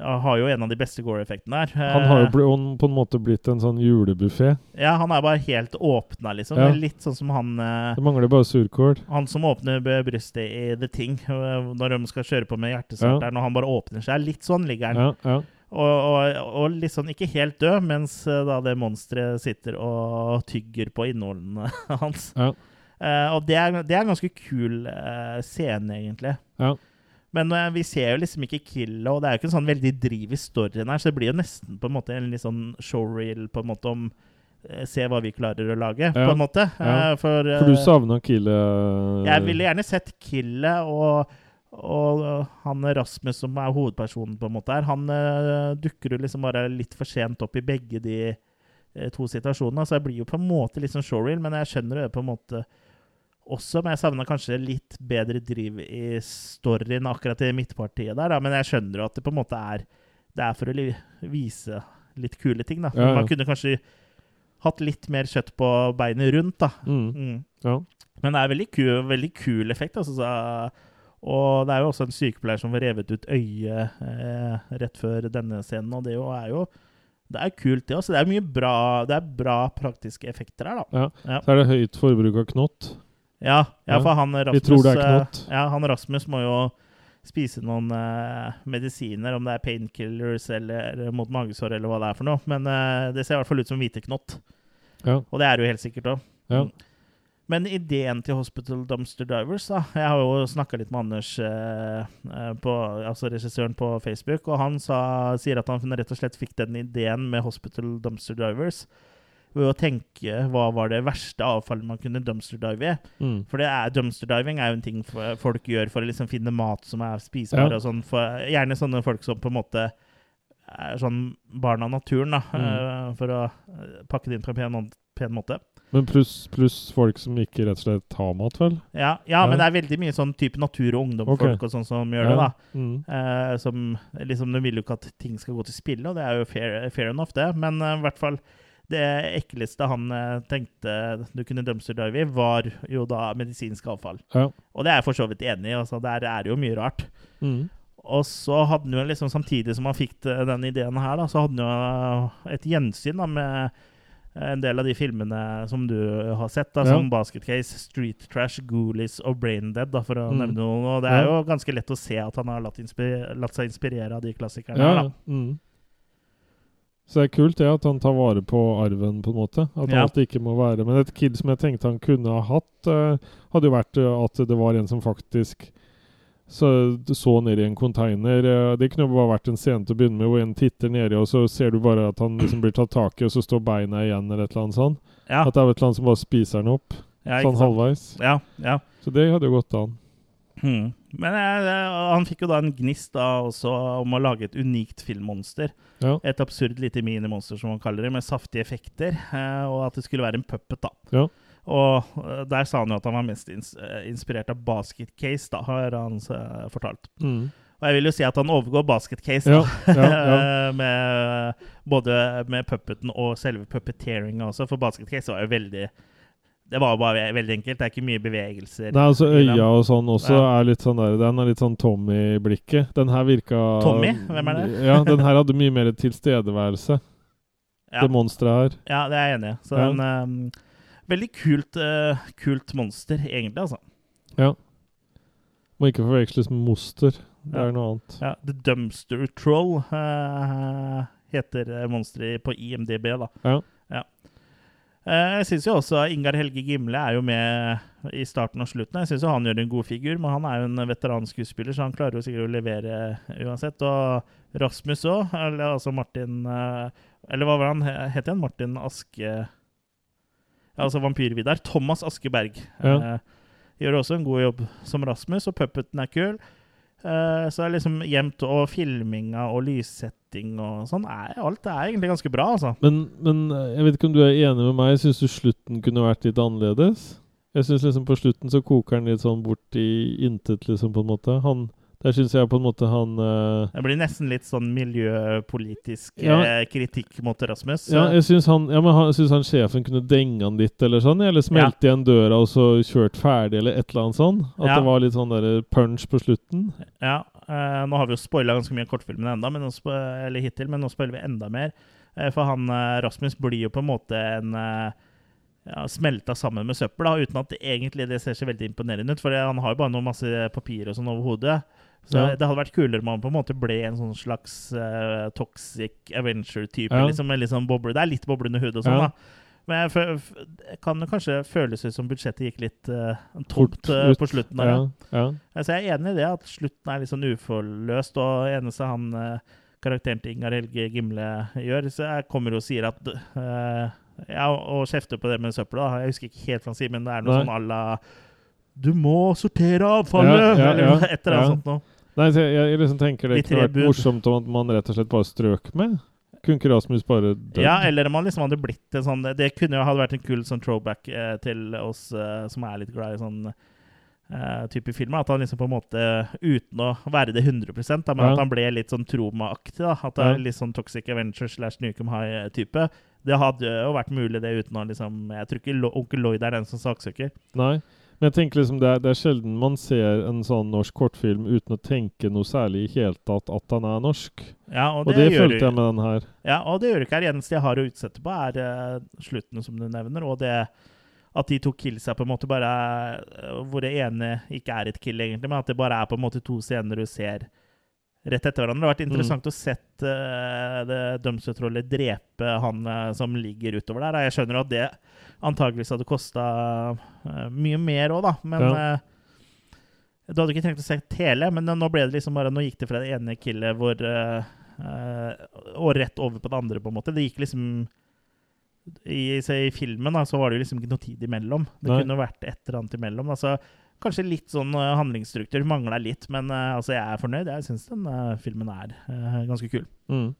Har jo en av de beste gore-effektene her. han har jo Eh, på en måte blitt en sånn julebuffé. Ja, han er bare helt åpna, liksom. Ja. Litt sånn som han eh, Det mangler bare surkål. Han som åpner brystet i The Thing øh, når de skal kjøre på med hjertestarteren, og han bare åpner seg. Litt sånn ligger han. Ja, ja. Og, og, og sånn ikke helt død, mens øh, da det monsteret sitter og tygger på innholdene hans. Ja. Uh, og det er, det er en ganske kul uh, scene, egentlig. Ja. Men uh, vi ser jo liksom ikke killet, og det er jo ikke en sånn veldig driv i storyen her, så det blir jo nesten på en måte en litt sånn showreel på en måte om eh, Se hva vi klarer å lage, på en måte. Ja. Eh, for, For du eh, savna killet jeg ville gjerne sett killet og, og han Rasmus som er hovedpersonen på en måte her, han uh, dukker jo liksom bare litt for sent opp i begge de uh, to situasjonene. Så jeg blir jo på en måte litt sånn showreel, men jeg skjønner det på en måte også. Men jeg savner kanskje litt bedre driv i storyen akkurat i midtpartiet der, da. Men jeg skjønner jo at det på en måte er Det er for å vise litt kule ting, da. Ja, ja. Man kunne kanskje hatt litt mer kjøtt på beinet rundt, da. mm. Mm. Ja. Men det er veldig kul, veldig kul effekt. Altså, så, og det er jo også en sykepleier som får revet ut øyet eh, rett før denne scenen, og det er jo det er kult, det også. Det er mye bra, det er bra praktiske effekter her, da. Ja. Så er det høyt forbruk av knott. Ja, ja Ja. for han Rasmus Vi tror det er eh, knott. Ja, han Rasmus må jo spise noen eh, medisiner, om det er painkillers eller mot magesår eller hva det er for noe. Men eh, det ser i hvert fall ut som hviteknott. Ja. Og det er det jo helt sikkert òg. Ja. Men ideen til Hospital Dumpster Divers da, Jeg har jo snakka litt med Anders, eh, eh, på, altså regissøren, på Facebook, og han sa, sier at han rett og slett fikk den ideen med Hospital Dumpster Divers ved å tenke hva var det verste avfallet man kunne dumpster dive i. Mm. For det er, dumpster diving er jo en ting folk gjør for å liksom finne mat som er spisbar. Ja. sånn. For, gjerne sånne folk som på en måte er sånn barn av naturen, da. Mm. eh, for å eh, pakke det inn på en pen, pen måte. Men pluss plus folk som ikke rett og slett tar mat, vel? Ja, ja, Ja. men det er veldig mye sånn type natur- og ungdomsfolk okay. og sånn som gjør det, da. Mm. Eh, som liksom, De vil jo ikke at ting skal gå til spille, og det er jo fair, fair enough, det. Men eh, i hvert fall det ekleste han eh, tenkte du kunne dumpster dive i, var jo da medisinsk avfall. Ja. Og det er jeg for så vidt enig i. altså Der er det jo mye rart. Mm. Og så hadde han jo liksom, samtidig som han fikk det- den ideen her, da, så hadde han jo et gjensyn da, med en del av de filmene som du har sett, da, Ja. som Basket Case, Street Trash, Ghoulies og Braindead, da, for å Mm. nevne noen. Og det er Ja. jo ganske lett å se at han har latt, latt seg inspirere av de klassikerne. Ja, her. Mm. Så det er kult det at han tar vare på arven, på en måte. At Ja. alt ikke må være Men et kid som jeg tenkte han kunne ha hatt, uh, hadde jo vært eh, at det var en som faktisk så, så ned i en container. eh, det kunne bare vært en scene til å begynne med, hvor en titter nedi, og så ser du bare at han liksom blir tatt tak i, og så står beina igjen, eller et eller annet sånt. Ja, At det er et eller annet som bare spiser den opp, ja, sånn sant? halvveis. Ja, ja. Så det hadde jo gått an. Hmm. Men jeg, han fikk jo da en gnist da også om å lage et unikt filmmonster. Ja. Et absurd lite minimonster, som han kaller det, med saftige effekter. eh, og at det skulle være en puppet, da. Ja. Og eh, der sa han jo at han var mest eh, inspirert av Basket Case, da, har han eh, fortalt. Mm. Og jeg vil jo si at han overgår Basket Case, da. ja, ja. ja. med, både med puppeten og selve puppeteeringa også, for Basket Case var jo veldig Det var bare veldig enkelt. Det er ikke mye bevegelser. Nei, altså. Øya og sånn også Ja. er litt sånn der Den er litt sånn Tommy-blikket. Den her virka Tommy? Hvem er det? Ja, den her hadde mye mer tilstedeværelse. Ja. Det monsteret her. Ja, det er jeg enig i. Så Ja. den ehm, veldig kult, uh, kult monster, egentlig, altså. Ja. Må ikke forveksles med moster. Det Ja. er noe annet. Ja, The Dumpster Troll uh, heter eh, monsteret på IMDb, da. Ja. Eh, jeg syns jo også Ingar Helge Gimle er jo med i starten og slutten. Jeg syns han gjør en god figur, men han er jo en veteranskuespiller, så han klarer jo sikkert å levere uansett. Og Rasmus òg, eller altså Martin uh, Eller hva var han het igjen? Martin Aske ja, Altså Vampyr-Vidar. Thomas Askeberg. Ja. Eh, gjør også en god jobb som Rasmus, og puppeten er kul. Eh, så er liksom jevnt, og filminga og lyssetting og sånn er, Alt er egentlig ganske bra, altså. Men, men eh, jeg vet ikke om du er enig med meg. Syns du slutten kunne vært litt annerledes? Jeg syns liksom på slutten så koker han litt sånn bort i intet, liksom, på en måte. Han Der syns jeg på en måte han uh, Det blir nesten litt sånn miljøpolitisk Ja. uh, kritikk mot Rasmus. Ja, jeg syns han, ja, men han, sjefen kunne denge han litt, eller sånn. Eller smelt igjen døra og så kjørt ferdig, eller et eller annet sånn. At Ja. det var litt sånn der punch på slutten. Ja, Uh, Nå har vi jo spoila ganske mye av kortfilmene enda, men eller hittil, men nå spoiler vi enda mer. Eh, for han eh, Rasmus blir jo på en måte en eh, ja, smelta sammen med søppel, da, uten at det egentlig det ser så veldig imponerende ut. For han har jo bare noe masse papir og sånn over hodet. Så Ja. det hadde vært kulere om han på en måte ble en sånn slags uh, toxic adventure-type. Ja. liksom liksom boble. Det er litt boblende hud og sånn, Ja. da. Men jeg det kan kanskje føles ut som budsjettet gikk litt uh, tomt uh, på slutten. Der, Ja, ja. Altså, jeg er enig i det, at slutten er litt sånn uforløst. Og eneste han uh, karakteren til Ingar Helge Gimle gjør, så jeg kommer og sier at uh, Ja, og kjefter på det med søpla. Jeg husker ikke helt hva han sier, men det er noe Nei. sånn à la Du må sortere avfallet! Ja, ja, ja, et eller annet ja. sånt noe. Nei, jeg, jeg liksom tenker det De kunne vært bud. morsomt om at man rett og slett bare strøk med. Kunne ikke Rasmus bare dødd? Ja, eller om han liksom hadde blitt en sånn Det kunne jo hadde vært en kul sånn throwback eh, til oss eh, som er litt glad i sånn eh, type filmer. At han liksom på en måte, uten å være det 100 da, men Ja. at han ble litt sånn tromaaktig. At det Ja. er litt sånn Toxic Avenger slash Nukem High-type. Det hadde jo vært mulig, det, uten å liksom Jeg tror ikke onkel Lloyd er den som saksøker. Nei. Men jeg tenker liksom det er, det er sjelden man ser en sånn norsk kortfilm uten å tenke noe særlig i hele tatt at han er norsk. Ja, og Og det, det, gjør følte jeg med den her. Ja, og det gjør ikke her. Eneste jeg har å utsette på, er uh, sluttene som du nevner, og det at de to killsa på en måte bare eh, Hvor det ene ikke er et kill, egentlig, men at det bare er på en måte to scener du ser rett etter hverandre. Det har vært interessant å sett uh, det Dumpster-trollet drepe han uh, som ligger utover der. Jeg skjønner at det antageligvis hadde kosta uh, mye mer òg, da. Men Ja. du hadde ikke trengt å se hele, men nå ble det liksom bare Nå gikk det fra det ene killet hvor Og rett over på det andre, på en måte. Det gikk liksom i, I filmen da, så var det jo liksom ikke noe tid imellom. Det Nei. kunne vært et eller annet imellom. Altså, kanskje litt sånn uh, handlingsstruktur mangla litt, men uh, altså, jeg er fornøyd. Jeg syns den uh, filmen er ganske kul. Mm.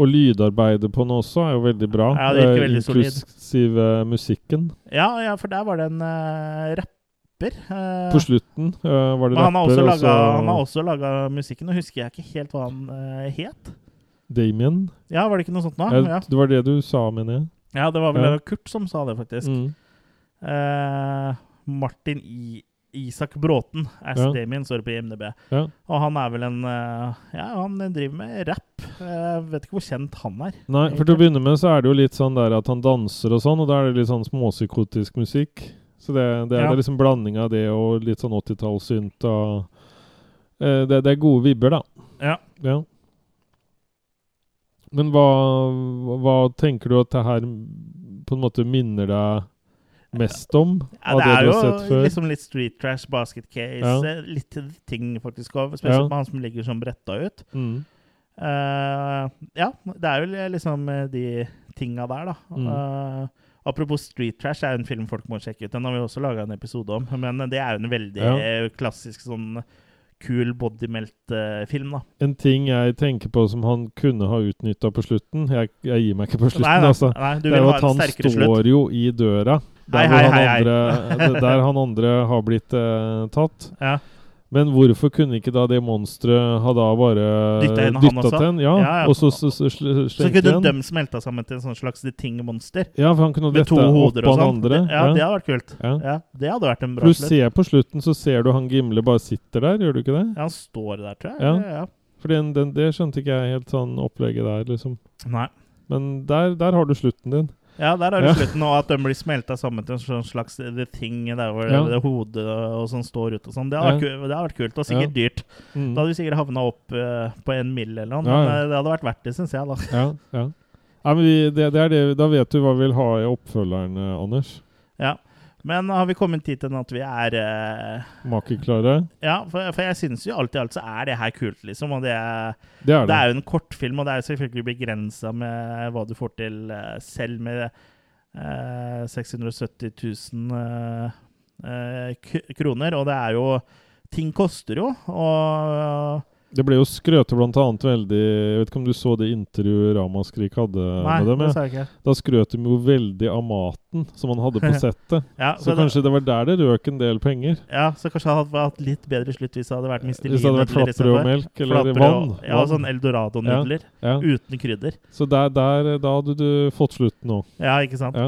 Og lydarbeidet på den også er jo veldig bra. Ja, det virker eh, veldig solid. Inklusive musikken. Ja, ja, for der var det en uh, rapper. uh, På slutten uh, var det men rapper, og han har også laga musikken. Nå husker jeg ikke helt hva han uh, het. Damien. Ja, var det ikke noe sånt nå? Ja, Det var det du sa, mener jeg. ja det var vel Ja. Kurt som sa det, faktisk. Mm. Eh, Martin I Isak Bråten Ass Ja. Damien, står det på IMDb. Ja. Og han er vel en eh, Ja, han driver med rapp. Jeg vet ikke hvor kjent han er. Nei, for til å begynne med så er det jo litt sånn der at han danser og sånn, og da er det litt sånn småpsykotisk musikk. Så det, det, er, Ja. det er liksom blanding av det og litt sånn 80-tallssynt og eh, det, det er gode vibber, da. Ja. Ja. Men hva, hva tenker du at det her på en måte minner deg mest om? Ja, det det er jo liksom litt street trash, basket case, Ja. eh, litt ting faktisk òg. Spesielt Ja. med han som ligger sånn bretta ut. Mm. Uh, ja, det er jo liksom eh, de tinga der, da. Mm. Uh, apropos street trash, er jo en film folk må sjekke ut. Den har vi også laga en episode om. Men det er jo en veldig Ja. eh, klassisk sånn kul bodymelt-film, da. En ting jeg tenker på som han kunne ha utnytta på slutten Jeg, jeg gir meg ikke på slutten, Nei, nei, altså. nei, du Det er jo at han står slutt. jo i døra. Hei, hei, han hei. Andre, der han andre har blitt eh, tatt. Ja. Men hvorfor kunne ikke da det monsteret ha da bare Dytta til en? Ja, Ja, ja. og så, slengte så kunne de smelta sammen til en sånn slags de ting-monster? Ja, for han kunne dette opp han sånn. andre. Det- Ja, det hadde vært kult. Ja. Ja, Det hadde vært en bra du ser på slutten, så ser du han Gimle bare sitter der, gjør du ikke det? Ja, han står der, tror jeg. Ja. Ja, ja. For det skjønte ikke jeg helt sånn opplegget der, liksom. Nei. Men der, der har du slutten din. Ja, der er det Ja. slutten, og at de blir smelta sammen til en sånn slags The Thing der hvor Ja. det hodet og sånn står ute og sånn. Det hadde vært, kult, og sikkert dyrt. Mm. Da hadde vi sikkert havna opp uh, på en mill. eller noe, men eh, det hadde vært verdt det, syns jeg, da. Ja, ja. Nei, men vi, det, det er det, da vet du hva vi vil ha i oppfølgeren, eh, Anders. Ja. Men har vi kommet dit hen at vi er uh, Makeklare? Ja, for, for jeg syns jo alt i alt så er det her kult, liksom. Og det Det er det. det er jo en kortfilm, og det er jo selvfølgelig begrensa med hva du får til uh, selv med uh, 670 000 eh, eh, kroner. Og det er jo Ting koster jo, og Det ble jo skrøtet annet veldig Jeg vet ikke om du så det intervjuet Ramaskrik hadde Nei, med dem? det sa jeg ikke. Da skrøt de jo veldig av maten som han hadde på settet. Ja, Så kanskje det var der det røk en del penger? Ja, så kanskje han hadde hatt litt bedre slutt hvis det hadde vært Mistelin. Hvis det hadde vært flatbrød og melk eller Flatbrød vann. Ja, vann. sånn Eldorado-nudler Ja. uten krydder. Så der, der, da hadde du fått slutten nå. Ja, ikke sant?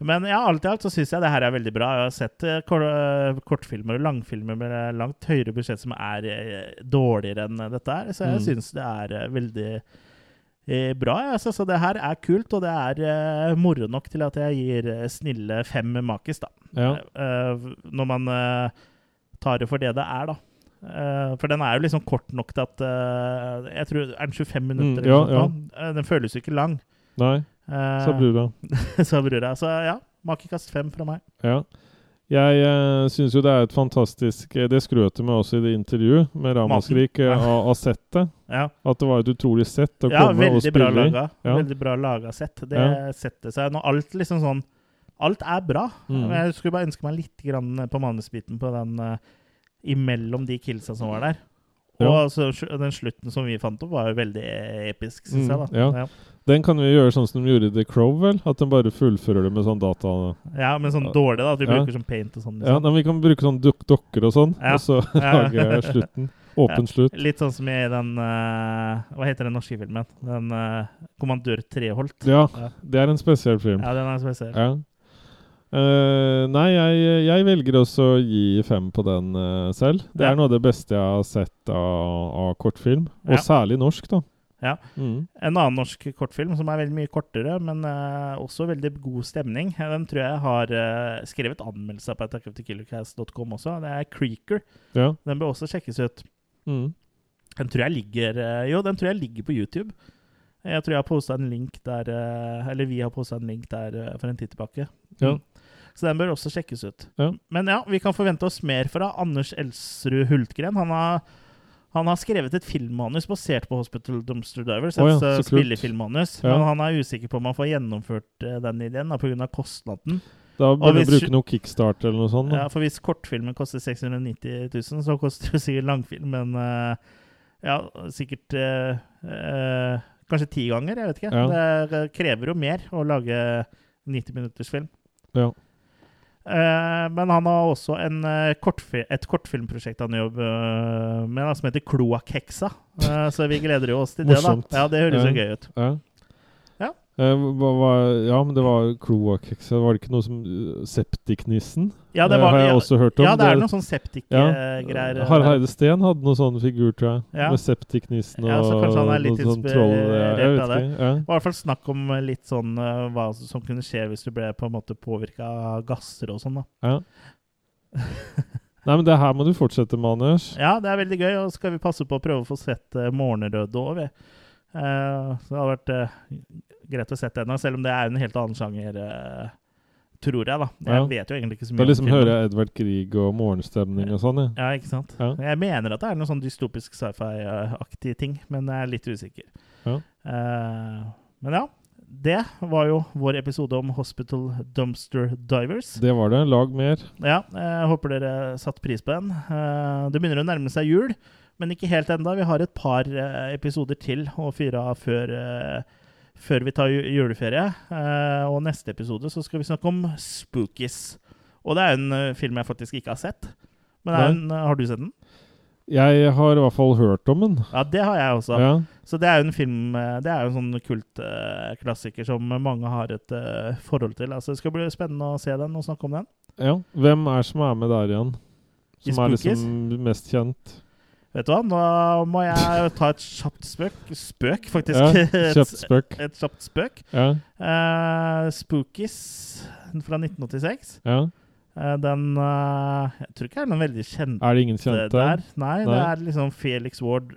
Men ja, alt i alt så syns jeg det her er veldig bra. Jeg har sett eh, eh, kortfilmer og langfilmer med langt høyere budsjett som er eh, dårligere enn dette her, så jeg Mm. syns det er veldig bra. Altså, så det her er kult, og det er moro nok til at jeg gir snille fem makis, da. Ja. Når man tar det for det det er, da. Uh, for den er jo liksom kort nok til at uh, Jeg tror Er den 25 minutter? Mm, ja, ja, den føles jo ikke lang. Nei, Eh, sa brura. sa brura. Så ja, makekast fem fra meg. Ja. Jeg uh, syns jo det er et fantastisk eh, Det skrøt med også i det intervjuet med Ramaskrik eh, Ja. av, settet. Ja, At det var et utrolig sett å ja komme og spille i. Ja. Veldig bra laga sett. Det Ja. setter seg Når alt liksom sånn Alt er bra. Mm. Jeg skulle bare ønske meg litt grann på manusbiten på den uh, imellom de killsa som var der. Og Ja. altså, den slutten som vi fant opp, var jo veldig episk, syns Mm, jeg. da. ja. Ja. Den kan vi gjøre sånn som de gjorde i The Crow, vel? At de bare fullfører det med sånn data... ja, men sånn dårlig, da. At vi Ja. bruker sånn paint og sånn. Ja, Liksom. men Vi kan bruke sånn duk dokker og sånn, Ja. og så Ja. lage slutten. Åpen slutt. Litt sånn som i den uh, Hva heter den norske filmen? Den uh, Kommandør Treholt. Ja, Ja. det er en spesiell film. Ja, den er spesiell. Ja. Eh, nei, jeg, jeg velger også å gi fem på den eh, selv. Det Ja. er noe av det beste jeg har sett av, av kortfilm. Og Ja. særlig norsk, da. Ja. Mm. En annen norsk kortfilm som er veldig mye kortere, men uh, også veldig god stemning. Den tror jeg har uh, skrevet anmeldelse på attackofthekillercast.com også. Det er Creaker. Ja. Den bør også sjekkes ut. Mm. Den tror jeg ligger uh, Jo, den tror jeg ligger på YouTube. Jeg tror jeg har posta en link der Eller vi har posta en link der for en tid tilbake. Ja. Mm. Så den bør også sjekkes ut. Ja. Men ja, vi kan forvente oss mer fra Anders Elsrud Hultgren. Han har, han har skrevet et filmmanus basert på Hospital Dumpster Divers. Oh, ja, Et spillefilmmanus. Ja. Men han er usikker på om han får gjennomført eh, den ideen pga. kostnaden. Da bør du bruke noe kickstart eller noe sånt. Da. Ja, for hvis kortfilmen koster 690 000, så koster jo sikkert langfilmen uh, ja, sikkert uh, uh, Kanskje ti ganger, jeg vet ikke. Ja. Det krever jo mer å lage 90 minutters film. Ja. Eh, men han har også en, eh, kortfi et kortfilmprosjekt han jobber med, da, som heter Kloakkheksa. Så vi gleder jo oss til det, da. Ja, det høres jo gøy ut. Eh, hva, hva, ja, men det var kloakkheksa. Var det ikke noe som uh, Septiknissen? Ja, det Eh, var, har jeg også hørt om. ja, det er noe sånn septikgreier. Ja. Harald Steen hadde noe sånn figur, tror jeg. Ja. Med Septiknissen og Ja, så kanskje han er litt sånn troll. Ja, jeg vet av det. ikke. Ja. Det var i hvert fall snakk om eh, litt sånn eh, hva som kunne skje hvis du ble på en måte påvirka av gasser og sånn. da. Ja. Nei, men det her må du fortsette med, Anders. Ja, det er veldig gøy, og skal vi passe på å prøve å få sett uh, 'Morgenrød' òg, vi. Uh, så det hadde vært eh, greit å sette ennå, selv om det er en helt annen sjanger, Uh, tror jeg, da. Jeg Ja. vet jo egentlig ikke så mye. Da liksom hører jeg Edvard Grieg og morgenstemning og sånn, ja. Ja, ikke sant? Ja. Jeg mener at det er noe sånn dystopisk sci-fi-aktig ting, men jeg er litt usikker. Ja. Uh, men ja, det var jo vår episode om Hospital Dumpster Divers. Det var det. Lag mer. Ja, jeg håper dere satte pris på den. Eh, Det begynner å nærme seg jul, men ikke helt enda. Vi har et par episoder til å fyre av før, før vi tar juleferie. Eh, Og neste episode så skal vi snakke om Spookies. Og det er en eh, film jeg faktisk ikke har sett. Men en, har du sett den? Jeg har i hvert fall hørt om den. Ja, det har jeg også. Ja. Så det er jo en film eh, Det er jo en sånn kultklassiker som mange har et uh, forhold til. Altså, det skal bli spennende å se den og snakke om den. ja. Hvem er som er med der igjen? Som er liksom mest kjent? Vet du hva, nå må jeg ta et kjapt spøk. Spøk, faktisk. Ja, kjapt spøk. et kjapt spøk. Ja. Uh, Spookies fra 1986. ja. Uh, den uh, Jeg tror ikke det er noen veldig kjente Er det ingen kjente? der. Nei, det er liksom Felix Ward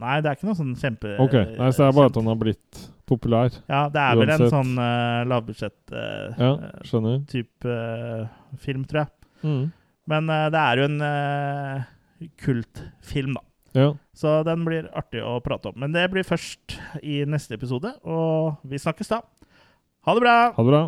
Nei, det er ikke noe sånn kjempe... Ok, Nei, så det er bare at han har blitt populær. Ja, det er vel en sånn uh, lavbudsjett Ja, skjønner. type eh, film, tror jeg. Mm. Men det er jo en kultfilm, da. Ja. Så den blir artig å prate om. Men det blir først i neste episode, og vi snakkes da. Ha det bra! Ha det bra.